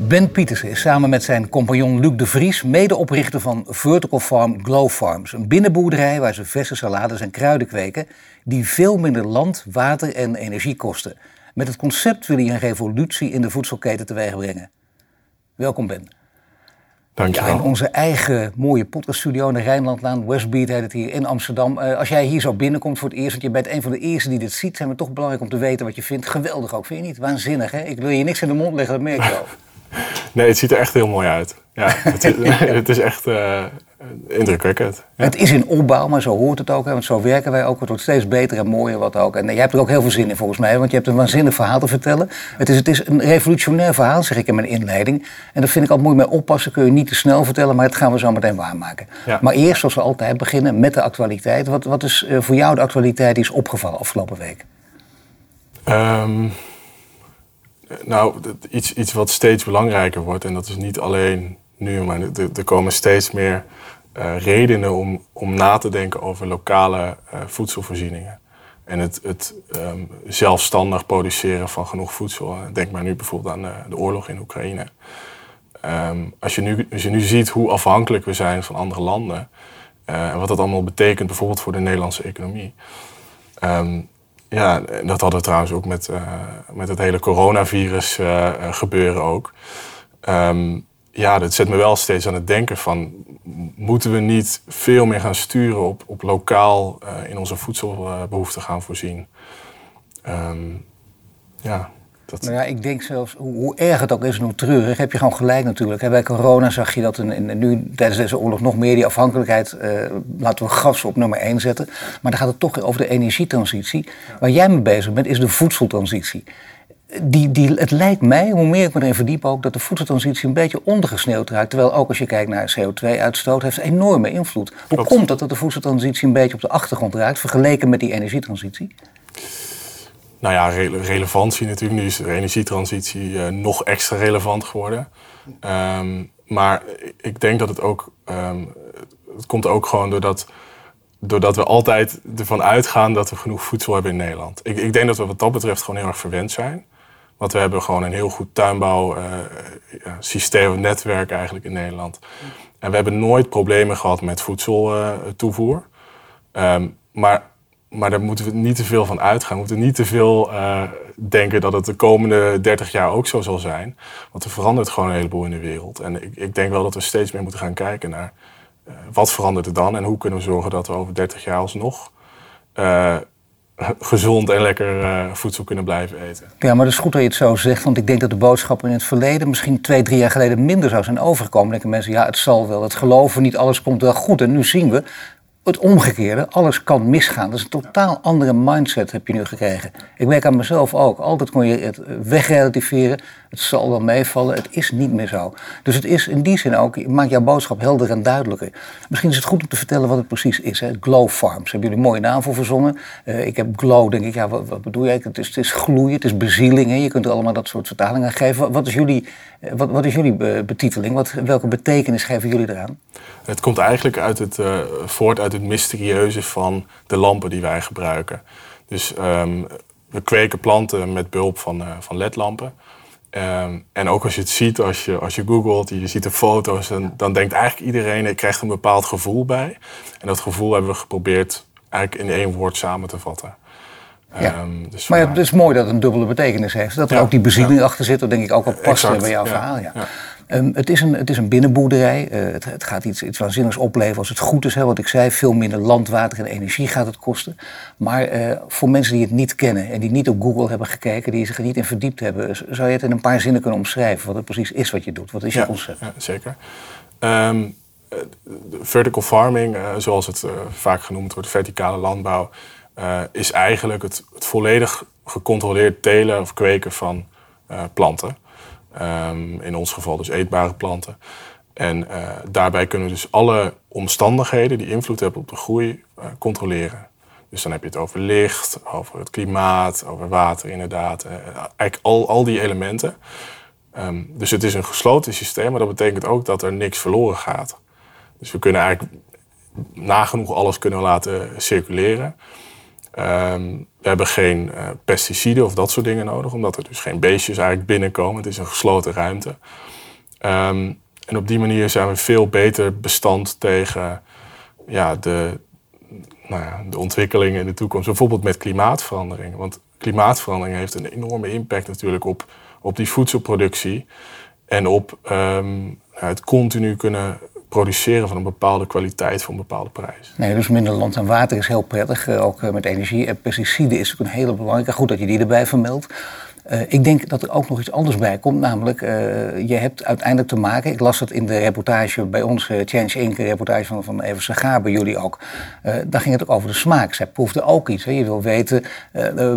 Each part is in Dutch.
Ben Pietersen is samen met zijn compagnon Luc de Vries medeoprichter van Vertical Farm Glow Farms. Een binnenboerderij waar ze verse salades en kruiden kweken die veel minder land, water en energie kosten. Met het concept wil hij een revolutie in de voedselketen teweeg brengen. Welkom Ben. Dankjewel. Ja, in onze eigen mooie podcaststudio in de Rijnlandlaan, Westbeat heet het hier in Amsterdam. Uh, als jij hier zo binnenkomt voor het eerst, want je bent een van de eerste die dit ziet, zijn we toch belangrijk om te weten wat je vindt. Geweldig ook, vind je niet? Waanzinnig, hè? Ik wil je niks in de mond leggen, dat merk je wel. Nee, het ziet er echt heel mooi uit. Ja, het, is, het is echt uh, indrukwekkend. Ja. Het is in opbouw, maar zo hoort het ook. Hè, want zo werken wij ook. Het wordt steeds beter en mooier wat ook. En jij hebt er ook heel veel zin in volgens mij. Want je hebt een waanzinnig verhaal te vertellen. Het is, het is een revolutionair verhaal, zeg ik in mijn inleiding. En dat vind ik altijd mooi mee oppassen. Kun je niet te snel vertellen, maar dat gaan we zo meteen waarmaken. Ja. Maar eerst, zoals we altijd beginnen, met de actualiteit. Wat, wat is uh, voor jou de actualiteit die is opgevallen afgelopen week? Um... Nou, iets, iets wat steeds belangrijker wordt, en dat is niet alleen nu, maar er, komen steeds meer uh, redenen om, om na te denken over lokale uh, voedselvoorzieningen. En het, het um, zelfstandig produceren van genoeg voedsel. Denk maar nu bijvoorbeeld aan de, de oorlog in Oekraïne. Um, als, je nu, als je nu ziet hoe afhankelijk we zijn van andere landen, en wat dat allemaal betekent bijvoorbeeld voor de Nederlandse economie. Um, ja, dat hadden we trouwens ook met, uh, met het hele coronavirus uh, gebeuren ook. Um, ja, dat zet me wel steeds aan het denken van... moeten we niet veel meer gaan sturen op, op lokaal in onze voedselbehoeften gaan voorzien? Um, ja, dat... Nou ja, ik denk zelfs, hoe, hoe, erg het ook is en hoe treurig, heb je gewoon gelijk natuurlijk. Bij corona zag je dat in, nu tijdens deze oorlog nog meer die afhankelijkheid, uh, laten we gas op nummer één zetten. Maar dan gaat het toch over de energietransitie. Waar jij mee bezig bent, is de voedseltransitie. Die, die, het lijkt mij, hoe meer ik me erin verdiep ook, dat de voedseltransitie een beetje ondergesneeuwd raakt. Terwijl ook als je kijkt naar CO2-uitstoot, heeft enorme invloed. Hoe Klopt. komt het dat de voedseltransitie een beetje op de achtergrond raakt, vergeleken met die energietransitie? Nou ja, re relevantie natuurlijk. Nu is de energietransitie uh, nog extra relevant geworden. Um, maar ik denk dat het ook. Um, het komt ook gewoon doordat, doordat we altijd ervan uitgaan dat we genoeg voedsel hebben in Nederland. Ik, ik denk dat we wat dat betreft gewoon heel erg verwend zijn. Want we hebben gewoon een heel goed tuinbouwsysteem, uh, netwerk eigenlijk in Nederland. En we hebben nooit problemen gehad met voedseltoevoer. Um, maar maar daar moeten we niet te veel van uitgaan. We moeten niet te veel uh, denken dat het de komende 30 jaar ook zo zal zijn. Want er verandert gewoon een heleboel in de wereld. En ik, ik denk wel dat we steeds meer moeten gaan kijken naar uh, wat verandert er dan en hoe kunnen we zorgen dat we over 30 jaar alsnog uh, gezond en lekker voedsel kunnen blijven eten. Ja, maar dat is goed dat je het zo zegt. Want ik denk dat de boodschap in het verleden, misschien twee, drie jaar geleden, minder zou zijn overgekomen. Denken mensen, ja, het zal wel, het geloven niet, alles komt wel goed. En nu zien we het omgekeerde, alles kan misgaan. Dat is een totaal andere mindset heb je nu gekregen. Ik merk aan mezelf ook. Altijd kon je het wegrelativeren. Het zal wel meevallen. Het is niet meer zo. Dus het is in die zin ook, maakt jouw boodschap helder en duidelijker. Misschien is het goed om te vertellen wat het precies is. Hè? Glow Farms. Hebben jullie een mooie naam voor verzonnen? Uh, ik heb glow, denk ik. Ja, wat, bedoel je? Het is, het is gloeien, het is bezieling. Je kunt er allemaal dat soort vertalingen geven. Wat is jullie, wat, wat is jullie betiteling? Wat, welke betekenis geven jullie eraan? Het komt eigenlijk uit het, voort uit mysterieuze van de lampen die wij gebruiken. Dus um, we kweken planten met behulp van, uh, van ledlampen. Um, en ook als je het ziet, als je, als je googelt, je ziet de foto's, dan, dan denkt eigenlijk iedereen, je krijgt een bepaald gevoel bij. En dat gevoel hebben we geprobeerd eigenlijk in één woord samen te vatten. Ja. Um, dus maar ja, het is mooi dat het een dubbele betekenis heeft. Dat er ja, ook die bezieling achter zit, dat denk ik ook wel past bij jouw verhaal. Ja. Um, het, is een, het is een binnenboerderij. Uh, het, het, gaat iets, iets waanzinnigs opleveren als het goed is. Hè, wat ik zei, veel minder land, water en energie gaat het kosten. Maar uh, voor mensen die het niet kennen en die niet op Google hebben gekeken, die zich er niet in verdiept hebben, zou je het in een paar zinnen kunnen omschrijven wat het precies is wat je doet? Wat is je concept? Ja, zeker. Um, vertical farming, uh, zoals het vaak genoemd wordt, verticale landbouw, is eigenlijk het, het volledig gecontroleerd telen of kweken van planten. Um, in ons geval dus eetbare planten. En uh, daarbij kunnen we dus alle omstandigheden die invloed hebben op de groei controleren. Dus dan heb je het over licht, over het klimaat, over water inderdaad. eigenlijk al, al die elementen. Ehm, dus het is een gesloten systeem, maar dat betekent ook dat er niks verloren gaat. Dus we kunnen eigenlijk nagenoeg alles kunnen laten circuleren. Ehm, we hebben geen uh, pesticiden of dat soort dingen nodig, omdat er dus geen beestjes eigenlijk binnenkomen. Het is een gesloten ruimte. Ehm, en op die manier zijn we veel beter bestand tegen ja, de, nou ja, de ontwikkelingen in de toekomst. Bijvoorbeeld met klimaatverandering. Want klimaatverandering heeft een enorme impact natuurlijk op, op die voedselproductie. En op ehm, het continu kunnen produceren van een bepaalde kwaliteit voor een bepaalde prijs. Nee, dus minder land en water is heel prettig. Eh, ook eh, met energie en pesticiden is ook een hele belangrijke. Goed dat je die erbij vermeldt. Uh, ik denk dat er ook nog iets anders bij komt, namelijk uh, je hebt uiteindelijk te maken, ik las het in de reportage bij ons, uh, Change Inc., reportage van, van Even Gaar, bij jullie ook, daar ging het ook over de smaak. Zij proefde ook iets. Hè. Je wil weten,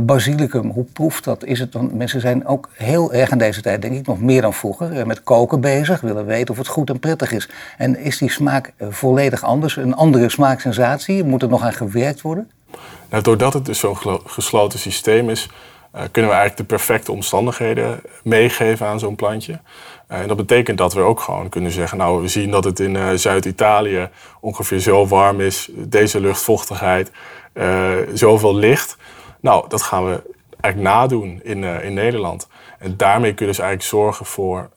basilicum, hoe proeft dat? Is het, want mensen zijn ook heel erg in deze tijd, denk ik, nog meer dan vroeger, met koken bezig, willen weten of het goed en prettig is. En is die smaak volledig anders, een andere smaaksensatie? Moet er nog aan gewerkt worden? Nou, doordat het dus zo'n gesloten systeem is, uh, kunnen we eigenlijk de perfecte omstandigheden meegeven aan zo'n plantje. Uh, en dat betekent dat we ook gewoon kunnen zeggen, nou we zien dat het in uh, Zuid-Italië ongeveer zo warm is, deze luchtvochtigheid, zoveel licht. Nou, dat gaan we eigenlijk nadoen in, in Nederland. En daarmee kunnen ze eigenlijk zorgen voor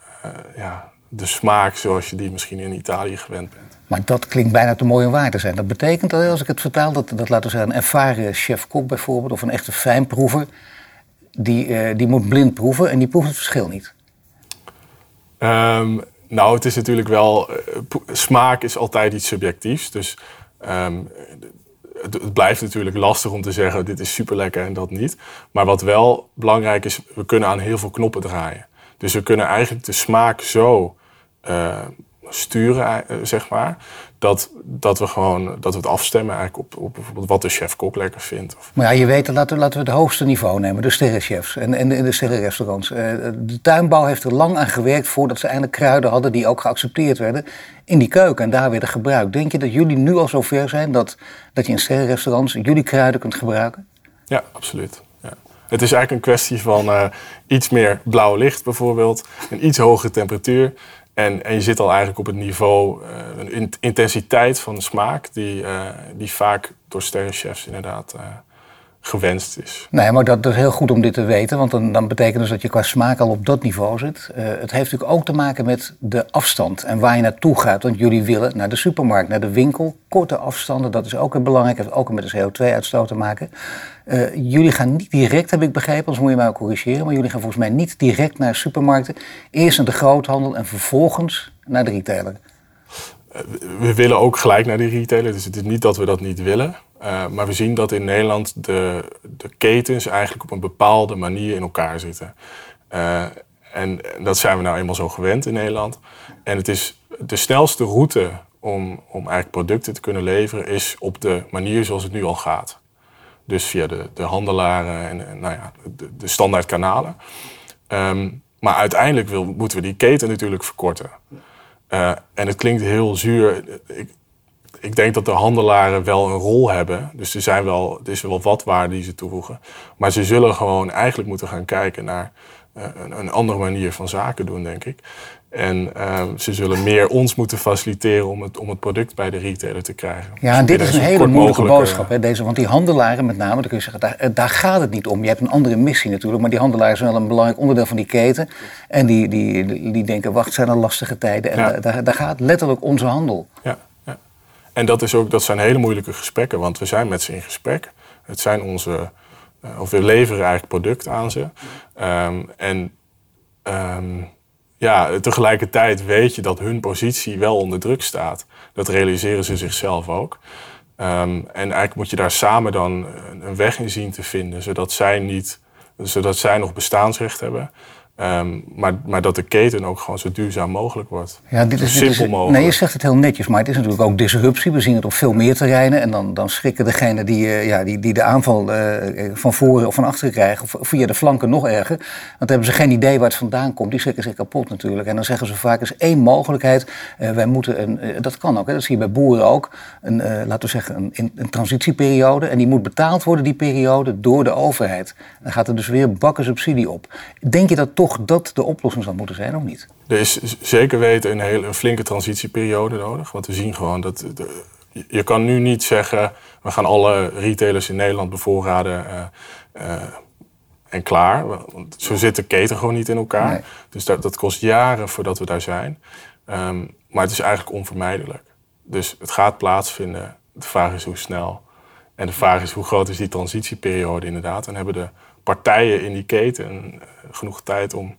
ja, de smaak zoals je die misschien in Italië gewend bent. Maar dat klinkt bijna te mooi om waar te zijn. Dat betekent dat, als ik het vertaal, dat, dat laten we zeggen, een ervaren chef-kok bijvoorbeeld, of een echte fijnproever, die, uh, die moet blind proeven en die proeft het verschil niet. Um, nou, het is natuurlijk wel. Uh, smaak is altijd iets subjectiefs. Dus um, het, blijft natuurlijk lastig om te zeggen: dit is super lekker en dat niet. Maar wat wel belangrijk is, we kunnen aan heel veel knoppen draaien. Dus we kunnen eigenlijk de smaak zo uh, sturen, zeg maar dat, dat we gewoon dat we het afstemmen eigenlijk op, op bijvoorbeeld wat de chef-kok lekker vindt. Maar ja, je weet, laten we, laten we het hoogste niveau nemen, de sterrenchefs en, en de, de sterrenrestaurants. Uh, de tuinbouw heeft er lang aan gewerkt voordat ze eindelijk kruiden hadden die ook geaccepteerd werden in die keuken en daar werden gebruikt. Denk je dat jullie nu al zover zijn dat, dat je in sterrenrestaurants jullie kruiden kunt gebruiken? Ja, absoluut. Ja. Het is eigenlijk een kwestie van uh, iets meer blauw licht bijvoorbeeld, een iets hogere temperatuur. En, en je zit al eigenlijk op het niveau, uh, een intensiteit van smaak, die, uh, die vaak door sterrenchefs inderdaad uh, gewenst is. Nee, maar dat, is heel goed om dit te weten, want dan, dan betekent dus dat je qua smaak al op dat niveau zit. het heeft natuurlijk ook te maken met de afstand en waar je naartoe gaat. Want jullie willen naar de supermarkt, naar de winkel, korte afstanden, dat is ook belangrijk, heeft ook met de CO2-uitstoot te maken. Uh, jullie gaan niet direct, heb ik begrepen, anders moet je mij ook corrigeren, maar jullie gaan volgens mij niet direct naar supermarkten. Eerst naar de groothandel en vervolgens naar de retailer. Uh, we willen ook gelijk naar de retailer, dus het is niet dat we dat niet willen. Uh, maar we zien dat in Nederland de, de, ketens eigenlijk op een bepaalde manier in elkaar zitten. En, en dat zijn we nou eenmaal zo gewend in Nederland. En het is de snelste route om, om eigenlijk producten te kunnen leveren, is op de manier zoals het nu al gaat. Dus via de, de handelaren en, nou ja, de, de standaard kanalen. Um, maar uiteindelijk wil, moeten we die keten natuurlijk verkorten. Uh, en het klinkt heel zuur. Ik, ik denk dat de handelaren wel een rol hebben. Dus er, zijn wel, er is wel wat waarde die ze toevoegen. Maar ze zullen gewoon eigenlijk moeten gaan kijken naar uh, een, een, andere manier van zaken doen, denk ik. En uh, ze zullen meer ons moeten faciliteren om het, om het product bij de retailer te krijgen. Ja, en dit is een hele moeilijke boodschap. Hè, deze, want die handelaren met name, dan kun je zeggen, daar, daar, gaat het niet om. Je hebt een andere missie natuurlijk, maar die handelaren zijn wel een belangrijk onderdeel van die keten. En die, die, die denken, wacht, zijn er lastige tijden. En ja. daar, daar gaat letterlijk onze handel. Ja, ja. En dat, is ook, dat zijn hele moeilijke gesprekken, want we zijn met ze in gesprek. Het zijn onze, uh, of we leveren eigenlijk product aan ze. Um, en... Um, ja, tegelijkertijd weet je dat hun positie wel onder druk staat. Dat realiseren ze zichzelf ook. Um, en eigenlijk moet je daar samen dan een weg in zien te vinden, zodat zij, niet, zodat zij nog bestaansrecht hebben. Ehm, maar, maar dat de keten ook gewoon zo duurzaam mogelijk wordt. Ja, dit zo is, dit simpel is- mogelijk. Nee, je zegt het heel netjes, maar het is natuurlijk ook disruptie. We zien het op veel meer terreinen. En dan, dan schrikken degenen die, eh, ja, die, die de aanval eh, van voren of van achteren krijgen, of via de flanken nog erger. Want dan hebben ze geen idee waar het vandaan komt. Die schrikken zich kapot natuurlijk. En dan zeggen ze vaak, is één mogelijkheid. Eh, wij moeten een, dat kan ook, hè, dat zie je bij boeren ook. Een, laten we zeggen, een, een, een transitieperiode. En die moet betaald worden, die periode, door de overheid. Dan gaat er dus weer bakken subsidie op. Denk je dat toch dat de oplossing zou moeten zijn, of niet? Er is zeker weten een hele een flinke transitieperiode nodig. Want we zien gewoon dat. De, je- kan nu niet zeggen. we gaan alle retailers in Nederland bevoorraden. eh, eh, en klaar. Want zo zit de keten gewoon niet in elkaar. Nee. Dus dat, dat kost jaren voordat we daar zijn. Ehm, maar het is eigenlijk onvermijdelijk. Dus het gaat plaatsvinden. De vraag is hoe snel. En de vraag is hoe groot is die transitieperiode inderdaad. En hebben de partijen in die keten eh, genoeg tijd om,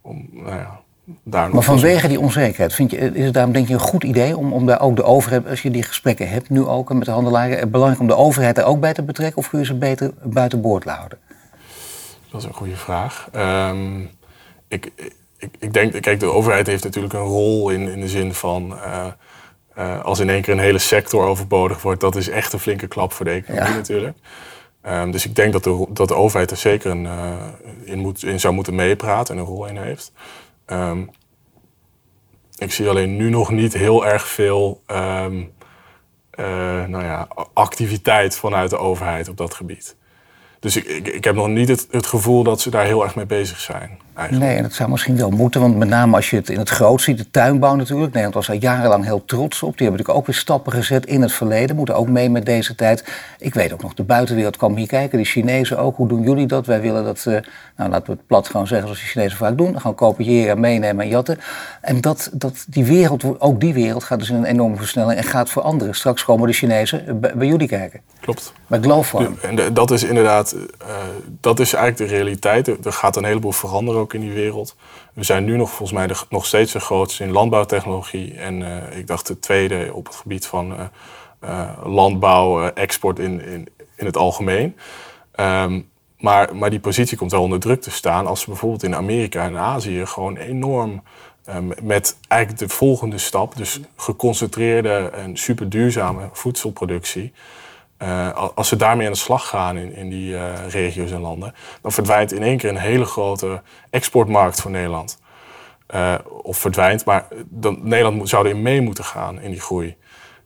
om nou ja, daar nog Maar vanwege die onzekerheid, vind je, is het daarom denk je een goed idee om, om daar ook de overheid, als je die gesprekken hebt nu ook met de handelaren, het belangrijk om de overheid er ook bij te betrekken of kun je ze beter buiten boord houden? Dat is een goede vraag. Ehm, ik, ik, ik denk, kijk, de overheid heeft natuurlijk een rol in, in de zin van. eh, eh, als in één keer een hele sector overbodig wordt, dat is echt een flinke klap voor de economie Ja. natuurlijk. Ehm, dus ik denk dat de, dat de overheid er zeker een, eh, in, moet, in zou moeten meepraten en een rol in heeft. Ehm, ik zie alleen nu nog niet heel erg veel ehm, eh, nou ja, activiteit vanuit de overheid op dat gebied. Dus ik, ik, ik heb nog niet het, het gevoel dat ze daar heel erg mee bezig zijn. Eigenlijk. Nee, en dat zou misschien wel moeten, want met name als je het in het groot ziet, de tuinbouw natuurlijk. Nederland was daar jarenlang heel trots op. Die hebben natuurlijk ook weer stappen gezet in het verleden, moeten ook mee met deze tijd. Ik weet ook nog, de buitenwereld kwam hier kijken, de Chinezen ook. Hoe doen jullie dat? Wij willen dat, eh, nou laten we het plat gewoon zeggen zoals de Chinezen vaak doen. Gewoon kopiëren, meenemen en jatten. En dat, dat, die wereld, ook die wereld gaat dus in een enorme versnelling en gaat veranderen. Straks komen de Chinezen eh, bij, bij jullie kijken, Klopt. bij Glowfarm. En dat is inderdaad, eh, dat is eigenlijk de realiteit. Er gaat een heleboel veranderen ook in die wereld. We zijn nu nog volgens mij nog steeds de grootste in landbouwtechnologie. En eh, ik dacht de tweede op het gebied van eh, landbouw, export in, in, in het algemeen. Ehm, maar, maar die positie komt wel onder druk te staan als we bijvoorbeeld in Amerika en Azië gewoon enorm met eigenlijk de volgende stap, dus geconcentreerde en super duurzame voedselproductie. Eh, al- als ze daarmee aan de slag gaan in, in die eh, regio's en landen, dan verdwijnt in één keer een hele grote exportmarkt voor Nederland. Eh, of verdwijnt, maar dan, Nederland zou erin mee moeten gaan in die groei.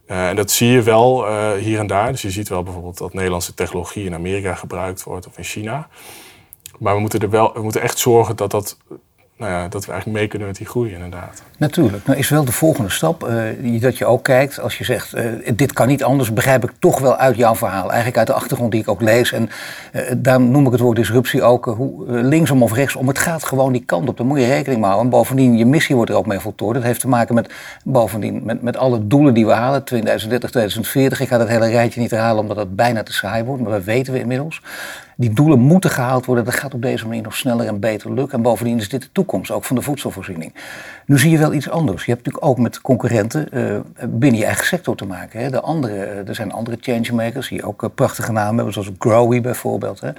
En dat zie je wel hier en daar. Dus je ziet wel bijvoorbeeld dat Nederlandse technologie in Amerika gebruikt wordt of in China. Maar we moeten, er wel, we moeten echt zorgen dat, dat, nou ja, dat we eigenlijk mee kunnen met die groei inderdaad. Natuurlijk. Nou is wel de volgende stap eh, dat je ook kijkt als je zegt eh, dit kan niet anders, begrijp ik toch wel uit jouw verhaal. Eigenlijk uit de achtergrond die ik ook lees. En eh, daarom noem ik het woord disruptie ook hoe, linksom of rechtsom. Het gaat gewoon die kant op. Daar moet je rekening mee houden. En bovendien, je missie wordt er ook mee voltooid. Dat heeft te maken met bovendien met, met alle doelen die we halen. 2030, 2040. Ik ga dat hele rijtje niet herhalen omdat het bijna te saai wordt. Maar dat weten we inmiddels. Die doelen moeten gehaald worden. Dat gaat op deze manier nog sneller en beter lukken. En bovendien is dit de toekomst, ook van de voedselvoorziening. Nu zie je wel iets anders. Je hebt natuurlijk ook met concurrenten eh, binnen je eigen sector te maken. Hè. De andere, eh, er zijn andere changemakers die ook eh, prachtige namen hebben, zoals Growy bijvoorbeeld. Hè.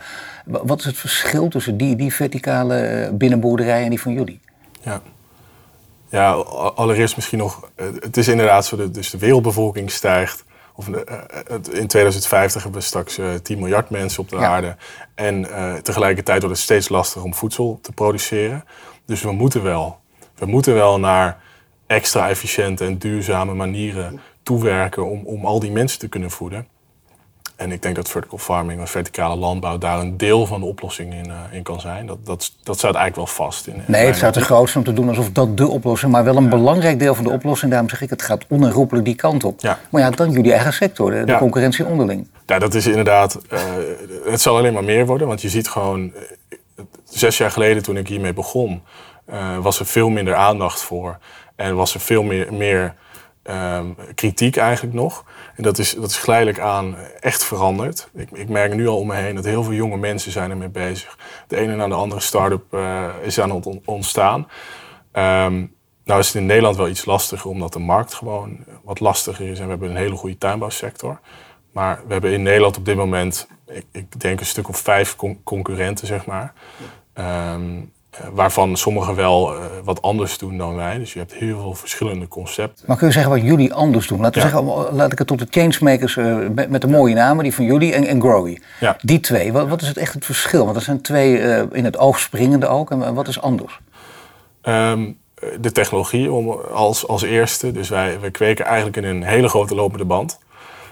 Wa- Wat is het verschil tussen die, die verticale binnenboerderij en die van jullie? Ja. Ja, allereerst misschien nog. Het is inderdaad zo dat dus de wereldbevolking stijgt. Of, eh, het- in 2050 hebben we straks eh, 10 miljard mensen op de Ja. aarde. En eh, tegelijkertijd wordt het steeds lastiger om voedsel te produceren. Dus we moeten wel. We moeten wel naar extra efficiënte en duurzame manieren toewerken om, om al die mensen te kunnen voeden. En ik denk dat vertical farming en verticale landbouw daar een deel van de oplossing in, eh, in kan zijn. Dat, dat, dat staat eigenlijk wel vast. In, in Nee, het zou te groot zijn om te doen alsof dat de oplossing maar wel een belangrijk deel van de oplossing. Daarom zeg ik, het gaat onherroepelijk die kant op. Ja. Maar ja, dan jullie eigen sector, de, de Ja. concurrentie onderling. Ja, dat is inderdaad. eh, het zal alleen maar meer worden, want je ziet gewoon. eh, zes jaar geleden, toen ik hiermee begon, was er veel minder aandacht voor. En was er veel meer, meer ehm, kritiek eigenlijk nog. En dat is, dat is geleidelijk aan echt veranderd. Ik, ik merk nu al om me heen dat heel veel jonge mensen zijn ermee bezig. De ene na de andere start-up eh, is aan het on- ontstaan. Ehm, nou is het in Nederland wel iets lastiger, omdat de markt gewoon wat lastiger is. En we hebben een hele goede tuinbouwsector. Maar we hebben in Nederland op dit moment, ik, ik denk een stuk of vijf con- concurrenten, zeg maar. Ehm, waarvan sommigen wel wat anders doen dan wij. Dus je hebt heel veel verschillende concepten. Maar kun je zeggen wat jullie anders doen? Laten we zeggen, laat ik het tot de changemakers met, met, de mooie namen, die van jullie en, en Growy. Ja. Die twee, wat, wat, is het echt het verschil? Want er zijn twee in het oog springende ook. En wat is anders? Ehm, de technologie om, als, als eerste. Dus wij, wij kweken eigenlijk in een hele grote lopende band.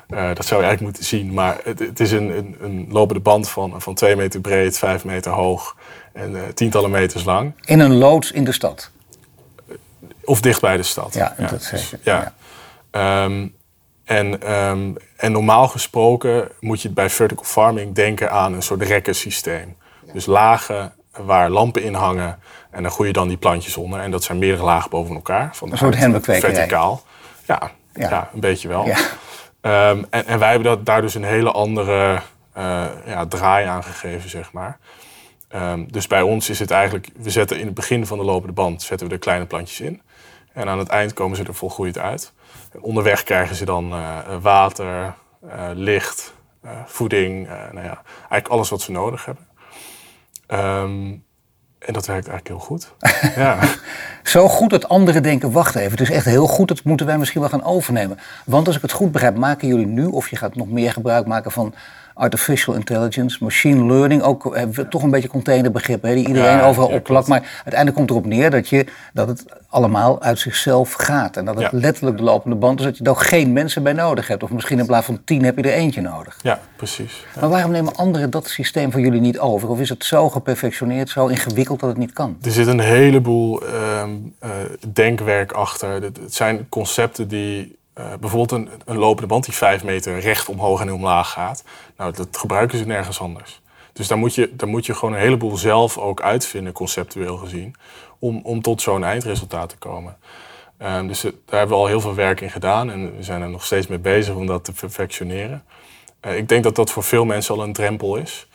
Uh, dat zou je eigenlijk moeten zien. Maar het, het is een, een, een, lopende band van, van twee meter breed, vijf meter hoog en uh, tientallen meters lang. In een loods in de stad? Of dicht bij de stad. Ja, ja dat dus, ja. ja. Um, en, um, en normaal gesproken moet je bij vertical farming denken aan een soort rekkensysteem. Dus lagen waar lampen in hangen. En dan groei je dan die plantjes onder. En dat zijn meerdere lagen boven elkaar. Van een soort hembenkwekerij. Verticaal. Ja, ja. ja, een beetje wel. Ja. Um, en, wij hebben dat, daar dus een hele andere uh, ja, draai aan gegeven, zeg maar. Um, dus bij ons is het eigenlijk, we zetten in het begin van de lopende band zetten we de kleine plantjes in. En aan het eind komen ze er volgroeid uit. En onderweg krijgen ze dan uh, water, uh, licht, voeding, nou ja, eigenlijk alles wat ze nodig hebben. Um, en dat werkt eigenlijk heel goed. ja. Zo goed dat anderen denken, wacht even, het is echt heel goed, dat moeten wij misschien wel gaan overnemen. Want als ik het goed begrijp, maken jullie nu, of je gaat nog meer gebruik maken van artificial intelligence, machine learning, ook hebben we toch een beetje containerbegrippen die iedereen overal ja, opplakt. Maar uiteindelijk komt erop neer dat, je, dat het allemaal uit zichzelf gaat. En dat het letterlijk de lopende band is dat je ook geen mensen bij nodig hebt. Of misschien in plaats van tien heb je er eentje nodig. Ja, precies. Maar waarom nemen anderen dat systeem van jullie niet over? Of is het zo geperfectioneerd, zo ingewikkeld dat het niet kan? Er zit een heleboel uh, denkwerk achter. Het zijn concepten die uh, bijvoorbeeld een, een, lopende band die vijf meter recht omhoog en omlaag gaat. Nou, dat gebruiken ze nergens anders. Dus daar moet je, daar moet je gewoon een heleboel zelf ook uitvinden, conceptueel gezien, om, om tot zo'n eindresultaat te komen. Um, dus daar hebben we al heel veel werk in gedaan en we zijn er nog steeds mee bezig om dat te perfectioneren. Uh, ik denk dat dat voor veel mensen al een drempel is.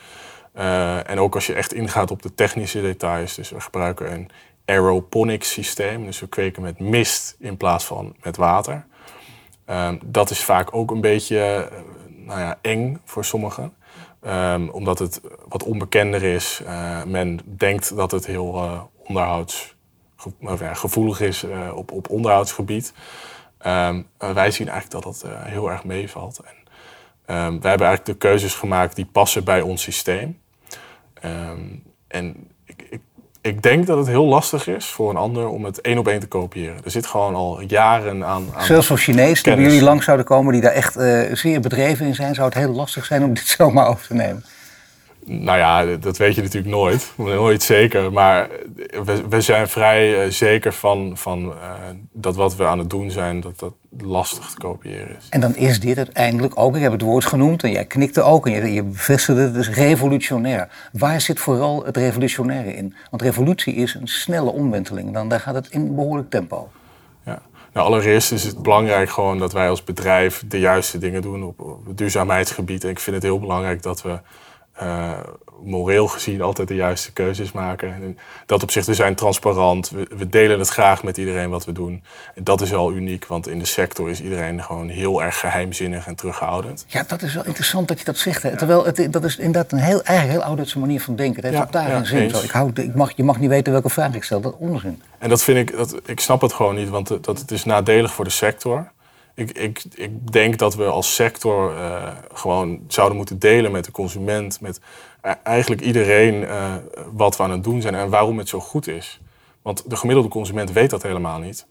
En ook als je echt ingaat op de technische details. Dus we gebruiken een aeroponics systeem. Dus we kweken met mist in plaats van met water. Um, dat is vaak ook een beetje uh, nou ja, eng voor sommigen. Um, omdat het wat onbekender is. Uh, men denkt dat het heel uh, onderhoudsgevoelig is op, op onderhoudsgebied. Um, wij zien eigenlijk dat dat heel erg meevalt. En, wij hebben eigenlijk de keuzes gemaakt die passen bij ons systeem. en ik ik denk dat het heel lastig is voor een ander om het één op één te kopiëren. Er zit gewoon al jaren aan. aan Zelfs voor Chinees, die bij jullie lang zouden komen, die daar echt uh, zeer bedreven in zijn, zou het heel lastig zijn om dit zomaar over te nemen. Nou ja, dat weet je natuurlijk nooit. Nooit zeker. Maar we, we zijn vrij uh, zeker van, van uh, dat wat we aan het doen zijn, dat dat lastig te kopiëren is. En dan is dit uiteindelijk ook, ik heb het woord genoemd en jij knikte ook en je, je bevestigde het, dus revolutionair. Waar zit vooral het revolutionaire in? Want revolutie is een snelle omwenteling, dan daar gaat het in behoorlijk tempo. Ja. Nou, allereerst is het belangrijk gewoon dat wij als bedrijf de juiste dingen doen op, op het duurzaamheidsgebied. En ik vind het heel belangrijk dat we uh, moreel gezien altijd de juiste keuzes maken. En dat op zich, we zijn transparant. We, we, delen het graag met iedereen wat we doen. En dat is wel uniek, want in de sector is iedereen gewoon heel erg geheimzinnig en terughoudend. Ja, dat is wel interessant dat je dat zegt. Hè? Terwijl het, dat is inderdaad een heel, eigenlijk heel ouderwetse manier van denken. Het heeft ja, daar ja, zin. Ik, hou, ik mag, je mag niet weten welke vraag ik stel. Dat is onzin. En dat vind ik, dat, ik snap het gewoon niet, want dat, het is nadelig voor de sector ik, ik, ik denk dat we als sector uh, gewoon zouden moeten delen met de consument, met e-, eigenlijk iedereen uh, wat we aan het doen zijn en waarom het zo goed is. Want de gemiddelde consument weet dat helemaal niet.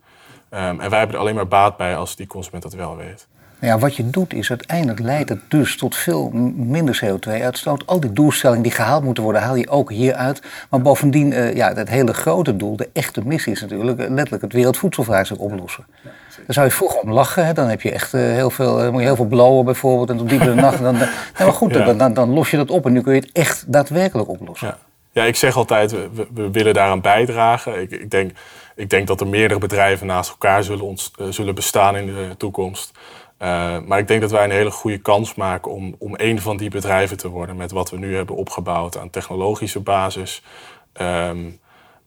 Um, en wij hebben er alleen maar baat bij als die consument dat wel weet. Nou ja, wat je doet is uiteindelijk leidt het dus tot veel minder CO2-uitstoot. Al die doelstellingen die gehaald moeten worden, haal je ook hier uit. Maar bovendien, uh, ja, het hele grote doel, de echte missie is natuurlijk letterlijk het wereldvoedselvraagstuk oplossen. Dan zou je vroeg om lachen. Hè? Dan heb je echt uh, heel veel, dan moet je heel veel blowen bijvoorbeeld. En tot diep in de nacht. Dan, nou, maar goed, ja. dan, dan, los je dat op. En nu kun je het echt daadwerkelijk oplossen. Ja, ja ik zeg altijd, we, we willen daaraan bijdragen. Ik, ik, denk, ik denk dat er meerdere bedrijven naast elkaar zullen, ons, uh, zullen bestaan in de toekomst. Uh, maar ik denk dat wij een hele goede kans maken om, om een van die bedrijven te worden. Met wat we nu hebben opgebouwd aan technologische basis. Um,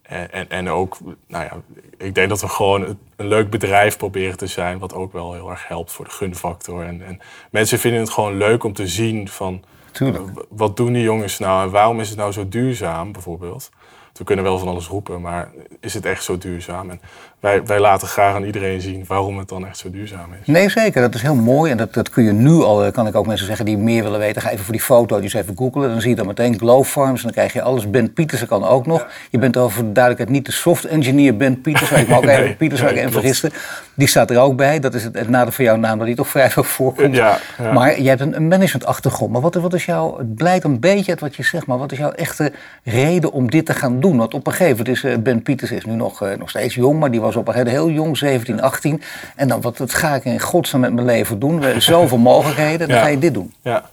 en, en, en, ook, nou ja, ik denk dat we gewoon een leuk bedrijf proberen te zijn, wat ook wel heel erg helpt voor de gunfactor. En, en mensen vinden het gewoon leuk om te zien van, Tuurlijk. wat doen die jongens nou en waarom is het nou zo duurzaam bijvoorbeeld? we kunnen wel van alles roepen, maar is het echt zo duurzaam? En wij, wij laten graag aan iedereen zien waarom het dan echt zo duurzaam is. Nee, zeker. Dat is heel mooi. En dat, dat kun je nu al, kan ik ook mensen zeggen die meer willen weten. Ga even voor die foto, die eens even googlen. Dan zie je dan meteen Glow Farms. En dan krijg je alles. Ben Pieters kan ook nog. Je bent over duidelijkheid niet de soft engineer Ben Pieters. Ik mag ook even Pieters nee, even vergisten. Die staat er ook bij. Dat is het, het nadeel van jouw naam, dat die toch vrij veel voorkomt. Ja, Maar je hebt een, een management-achtergrond. Maar wat, wat is jouw, het blijkt een beetje uit wat je zegt, maar wat is jouw echte reden om dit te gaan doen? Want op een gegeven moment is uh, Ben Pieters is nu nog, uh, nog steeds jong, maar die was op moment heel jong, 17, 18. En dan, wat, wat ga ik in godsnaam met mijn leven doen? Zoveel mogelijkheden, dan ga je dit doen. Ja,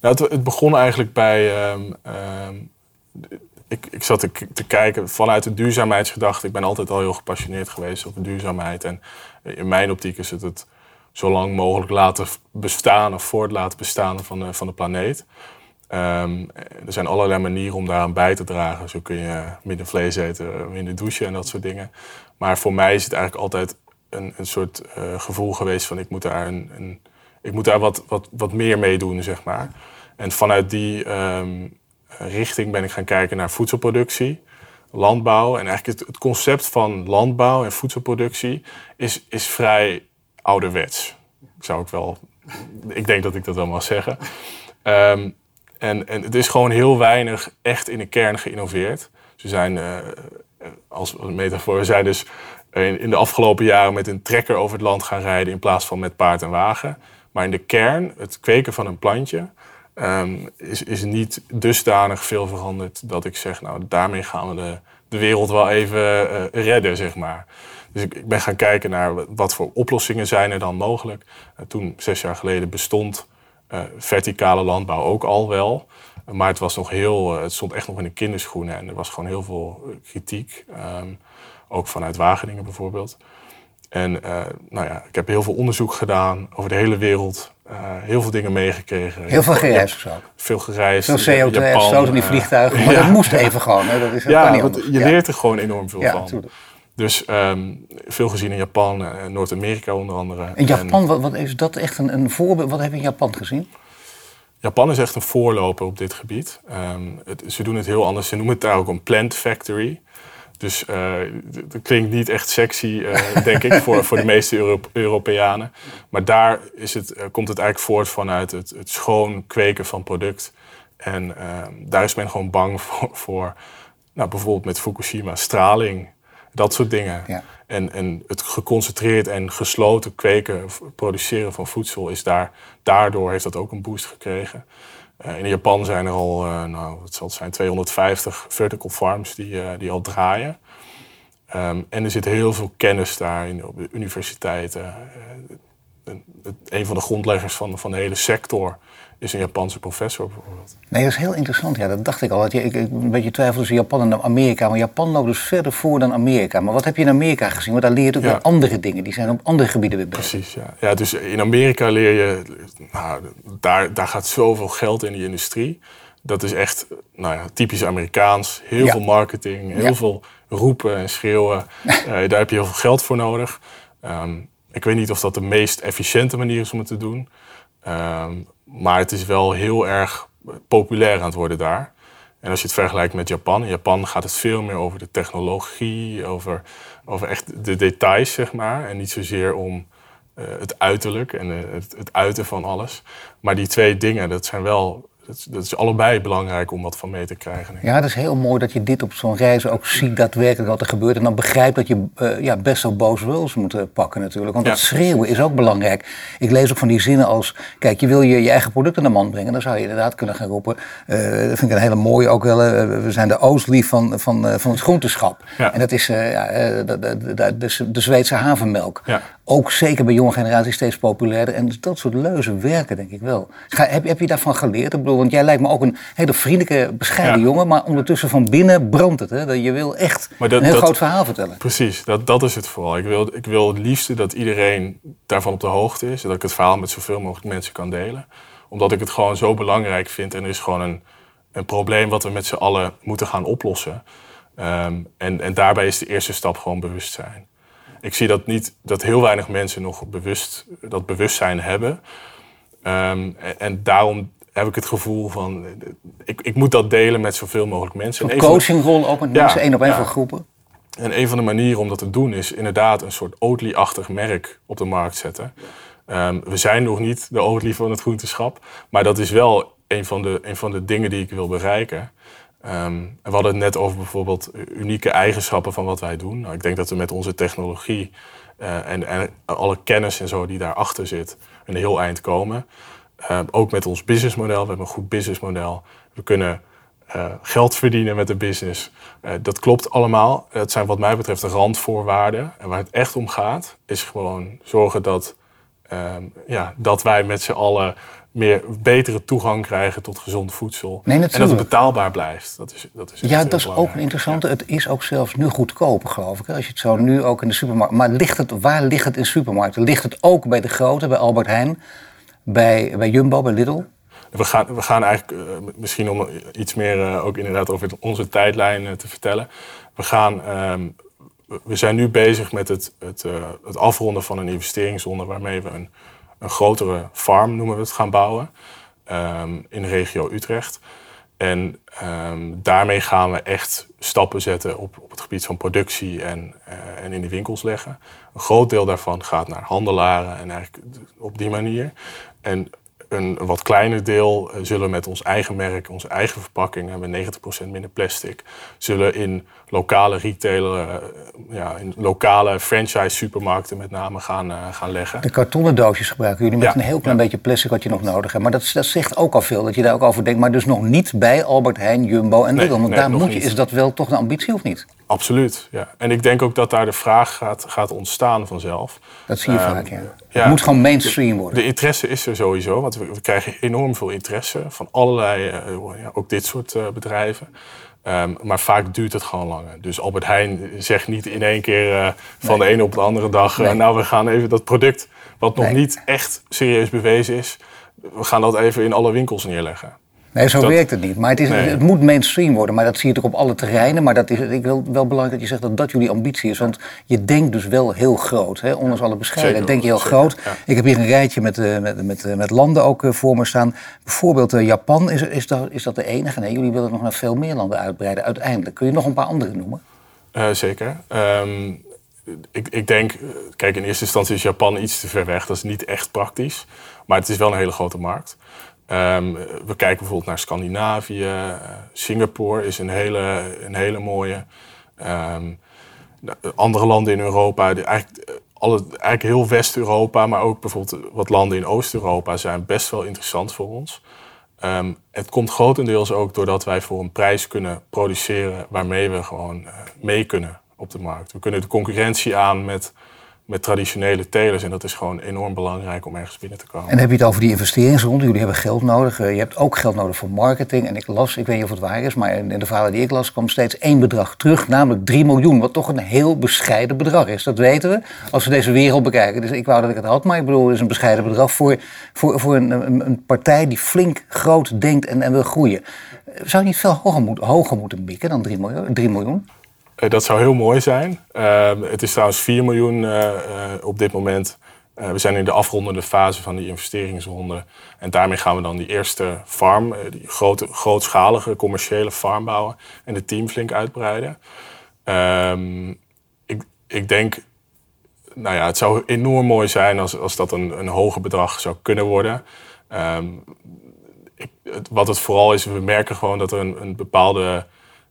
nou, het, het begon eigenlijk bij. Um, um, ik, ik zat te, te, kijken vanuit de duurzaamheidsgedachte. Ik ben altijd al heel gepassioneerd geweest over duurzaamheid. En in mijn optiek is het het zo lang mogelijk laten bestaan of voort laten bestaan van de, van de planeet. Um, er zijn allerlei manieren om daaraan bij te dragen. Zo kun je minder vlees eten, minder douchen en dat soort dingen. Maar voor mij is het eigenlijk altijd een, een soort uh, gevoel geweest van ik moet daar, een, een, ik moet daar wat, wat, wat meer mee doen, zeg maar. En vanuit die um, richting ben ik gaan kijken naar voedselproductie, landbouw. En eigenlijk het, het concept van landbouw en voedselproductie is, is vrij ouderwets. Zou ik wel. Ik denk dat ik dat wel mag zeggen. Um, en, en het is gewoon heel weinig echt in de kern geïnnoveerd. Ze zijn, uh, als metafoor, we zijn dus in, in, de afgelopen jaren met een trekker over het land gaan rijden in plaats van met paard en wagen. Maar in de kern, het kweken van een plantje, um, is, is niet dusdanig veel veranderd dat ik zeg, nou daarmee gaan we de, de wereld wel even uh, redden, zeg maar. Dus ik, ik, ben gaan kijken naar wat voor oplossingen zijn er dan mogelijk. Uh, toen, zes jaar geleden, bestond uh, verticale landbouw ook al wel. Maar het, was nog heel, het stond echt nog in de kinderschoenen en er was gewoon heel veel kritiek. Um, ook vanuit Wageningen bijvoorbeeld. En nou ja, ik heb heel veel onderzoek gedaan over de hele wereld. Uh, heel veel dingen meegekregen. Heel veel gereisd? Veel gereisd. Veel CO2 in die vliegtuigen. Maar ja. dat moest even gewoon. Hè? Dat is, ja, niet je leert er gewoon enorm veel van. Tuurlijk. Dus um, veel gezien in Japan en Noord-Amerika onder andere. In Japan, en, wat, wat, is dat echt een, een voorbeeld? Wat heb je in Japan gezien? Japan is echt een voorloper op dit gebied. Um, het, ze doen het heel anders. Ze noemen het daar ook een plant factory. Dus uh, dat klinkt niet echt sexy, uh, denk ik, voor, voor de meeste Euro Europeanen. Maar daar is het, uh, komt het eigenlijk voort vanuit het, het schoon kweken van product. En ehm, daar is men gewoon bang voor, voor nou, bijvoorbeeld met Fukushima, straling dat soort dingen. Ja. En, en het geconcentreerd en gesloten kweken, produceren van voedsel, is daar, daardoor heeft dat ook een boost gekregen. Uh, in Japan zijn er al, uh, nou, het zal zijn 250 vertical farms die, uh, die al draaien. Um, en er zit heel veel kennis daar in, op de universiteiten. een van de grondleggers van, van de hele sector is een Japanse professor bijvoorbeeld. Nee, dat is heel interessant. Ja, dat dacht ik al. Ik, ik, een beetje twijfel tussen Japan en Amerika. Maar Japan loopt dus verder voor dan Amerika. Maar wat heb je in Amerika gezien? Want daar leer je ook ja. andere dingen. Die zijn op andere gebieden weer bezig. Precies, ja. ja. Dus in Amerika leer je... Nou, daar, daar gaat zoveel geld in die industrie. Dat is echt nou ja, typisch Amerikaans. Heel ja. veel marketing, heel veel roepen en schreeuwen. uh, daar heb je heel veel geld voor nodig. Um, ik weet niet of dat de meest efficiënte manier is om het te doen. Um, maar het is wel heel erg populair aan het worden daar. En als je het vergelijkt met Japan, in Japan gaat het veel meer over de technologie, over, over echt de details, zeg maar. En niet zozeer om uh, het uiterlijk en uh, het, het uiten van alles. Maar die twee dingen, dat zijn wel dat, dat, is allebei belangrijk om wat van mee te krijgen. Ja, dat is heel mooi dat je dit op zo'n reis ook ziet daadwerkelijk wat er gebeurt. En dan begrijpt dat je uh, ja, best wel boos wils moet uh, pakken natuurlijk. Want ja. dat schreeuwen is ook belangrijk. Ik lees ook van die zinnen als, kijk, je wil je, je eigen product aan de man brengen. Dan zou je inderdaad kunnen gaan roepen. Uh, dat vind ik een hele mooie ook wel. we zijn de oostlief van, van, van het groenteschap. Ja. En dat is de, de, de, de, Zweedse havenmelk. Ook zeker bij jonge generaties steeds populairder. En dat soort leuzen werken denk ik wel. Ga, heb, heb je daarvan geleerd? Ik bedoel, want jij lijkt me ook een hele vriendelijke, bescheiden ja. jongen. Maar ondertussen van binnen brandt het. Hè? Je wil echt dat, een heel dat, groot verhaal vertellen. Precies, dat, dat is het vooral. Ik wil, ik wil het liefste dat iedereen daarvan op de hoogte is. Dat ik het verhaal met zoveel mogelijk mensen kan delen. Omdat ik het gewoon zo belangrijk vind. En er is gewoon een, een probleem wat we met z'n allen moeten gaan oplossen. Um, en, en daarbij is de eerste stap gewoon bewustzijn. Ik zie dat, niet, dat heel weinig mensen nog bewust, dat bewustzijn hebben. Um, en, en daarom heb ik het gevoel van, ik, ik moet dat delen met zoveel mogelijk mensen. Een coachingrol ook met mensen, één op één ja. voor groepen. En een van de manieren om dat te doen is inderdaad een soort Oatly-achtig merk op de markt zetten. Ehm, we zijn nog niet de Oatly van het groenteschap, maar dat is wel een van de, een van de dingen die ik wil bereiken. Ehm, we hadden het net over bijvoorbeeld unieke eigenschappen van wat wij doen. Nou, ik denk dat we met onze technologie eh, en, en alle kennis en zo die daarachter zit, een heel eind komen. Ehm, ook met ons businessmodel. We hebben een goed businessmodel. We kunnen eh, geld verdienen met de business. Eh, dat klopt allemaal. Het zijn wat mij betreft de randvoorwaarden. En waar het echt om gaat, is gewoon zorgen dat, ehm, ja, dat wij met z'n allen meer betere toegang krijgen tot gezond voedsel. Nee, en dat het betaalbaar blijft. Dat is, dat is Ja, dat is ook een interessante. Het is ook zelfs nu goedkoop, geloof ik. Als je het zo nu ook in de supermarkt. Maar ligt het, waar ligt het in supermarkten? Ligt het ook bij de grote, bij Albert Heijn, bij, bij Jumbo, bij Lidl? We gaan, we gaan eigenlijk, eh, misschien om iets meer eh, ook inderdaad over onze tijdlijn eh, te vertellen. We, gaan, ehm, we- zijn nu bezig met het, het, eh, het afronden van een investeringsronde waarmee we een, een grotere farm, noemen we het, gaan bouwen ehm, in de regio Utrecht. En ehm, daarmee gaan we echt stappen zetten op, op het gebied van productie en, eh, en in de winkels leggen. Een groot deel daarvan gaat naar handelaren en eigenlijk op die manier. En een wat kleiner deel eh, zullen met ons eigen merk, onze eigen verpakking, hebben we 90% minder plastic, zullen in lokale retailer, eh, ja, in lokale franchise supermarkten met name gaan, eh, gaan leggen. De kartonnen doosjes gebruiken jullie met Ja, een heel klein ja. beetje plastic wat je nog nodig hebt. Maar dat, dat zegt ook al veel, dat je daar ook over denkt. Maar dus nog niet bij Albert Heijn, Jumbo en Nee, Lidl. Want nee, daar moet je, niet. is dat wel toch een ambitie of niet? Absoluut, ja. En ik denk ook dat daar de vraag gaat, gaat ontstaan vanzelf. Dat zie je Ehm, vaak, ja. ja. Het moet gewoon mainstream worden. De interesse is er sowieso, want we, we krijgen enorm veel interesse van allerlei, eh, ja, ook dit soort eh, bedrijven. Ehm, maar vaak duurt het gewoon langer. Dus Albert Heijn zegt niet in één keer eh, van de ene op de andere dag... Nee. nou, we gaan even dat product wat nog Nee. niet echt serieus bewezen is... we gaan dat even in alle winkels neerleggen. Nee, zo dat- werkt het niet. Maar het, is, Nee. het moet mainstream worden. Maar dat zie je toch op alle terreinen. Maar dat is, ik wil wel belangrijk dat je zegt dat dat jullie ambitie is. Want je denkt dus wel heel groot. Hè? Ondanks alle bescheidenheid denk je heel zeker, groot. ja. Ik heb hier een rijtje met, eh, met, met, eh, met landen ook eh, voor me staan. Bijvoorbeeld Japan. Is, is, dat, is dat de enige? Nee, jullie willen nog naar veel meer landen uitbreiden uiteindelijk. Kun je nog een paar andere noemen? Zeker. Ehm, ik, ik denk, kijk, in eerste instantie is Japan iets te ver weg. Dat is niet echt praktisch. Maar het is wel een hele grote markt. Ehm, we kijken bijvoorbeeld naar Scandinavië. eh, Singapore is een hele, een hele mooie. Nou, andere landen in Europa, eigenlijk, eh, alle, eigenlijk heel West-Europa, maar ook bijvoorbeeld wat landen in Oost-Europa zijn best wel interessant voor ons. Ehm, het komt grotendeels ook doordat wij voor een prijs kunnen produceren waarmee we gewoon eh, mee kunnen op de markt. We kunnen de concurrentie aan met, met traditionele telers en dat is gewoon enorm belangrijk om ergens binnen te komen. En heb je het over die investeringsronde. Jullie hebben geld nodig. Eh, Je hebt ook geld nodig voor marketing. En ik las, ik weet niet of het waar is, maar in de verhalen die ik las kwam steeds één bedrag terug, namelijk 3 miljoen. Wat toch een heel bescheiden bedrag is. Dat weten we als we deze wereld bekijken. Dus ik wou dat ik het had, maar ik bedoel, het is een bescheiden bedrag voor, voor, voor een, een, partij die flink groot denkt en, en wil groeien. Zou je niet veel hoger, hoger moeten mikken dan 3 miljoen? 3 miljoen? Eh, dat zou heel mooi zijn. Ehm, het is trouwens 4 miljoen eh, eh, op dit moment. We zijn in de afrondende fase van die investeringsronde. En daarmee gaan we dan die eerste farm, die grote, grootschalige commerciële farm bouwen. En het team flink uitbreiden. Ehm, ik, ik denk, nou ja, het zou enorm mooi zijn als, als dat een, een hoger bedrag zou kunnen worden. Ehm, ik, wat het vooral is, we merken gewoon dat er een, een bepaalde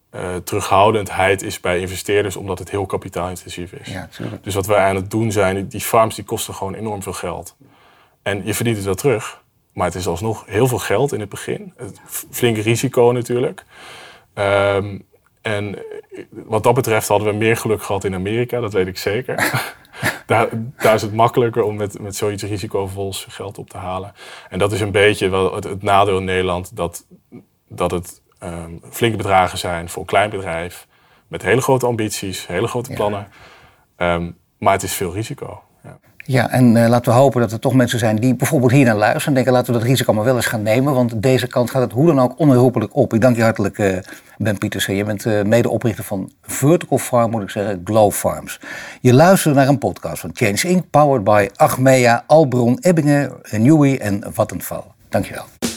eh, terughoudendheid is bij investeerders, omdat het heel kapitaalintensief is. Ja. Dus wat wij aan het doen zijn, die- farms die kosten gewoon enorm veel geld. En je verdient het wel terug, maar het is alsnog heel veel geld in het begin. Het f- flinke risico natuurlijk. Ehm, en wat dat betreft hadden we meer geluk gehad in Amerika, dat weet ik zeker. daar, daar is het makkelijker om met, met zoiets risicovols geld op te halen. En dat is een beetje wel het, het nadeel in Nederland, dat, dat het ehm, flinke bedragen zijn voor een klein bedrijf. Met hele grote ambities, hele grote plannen. Ehm, maar het is veel risico. Ja. Ja, en eh, laten we hopen dat er toch mensen zijn die bijvoorbeeld hier naar luisteren en denken laten we dat risico maar wel eens gaan nemen, want deze kant gaat het hoe dan ook onherroepelijk op. Ik dank je hartelijk, eh, Ben Pietersen. Je bent eh, medeoprichter van Vertical Farm, moet ik zeggen, Glow Farms. Je luistert naar een podcast van Change Inc., powered by Achmea, Albron, Ebbingen, Newey en Vattenfall. Dank je wel.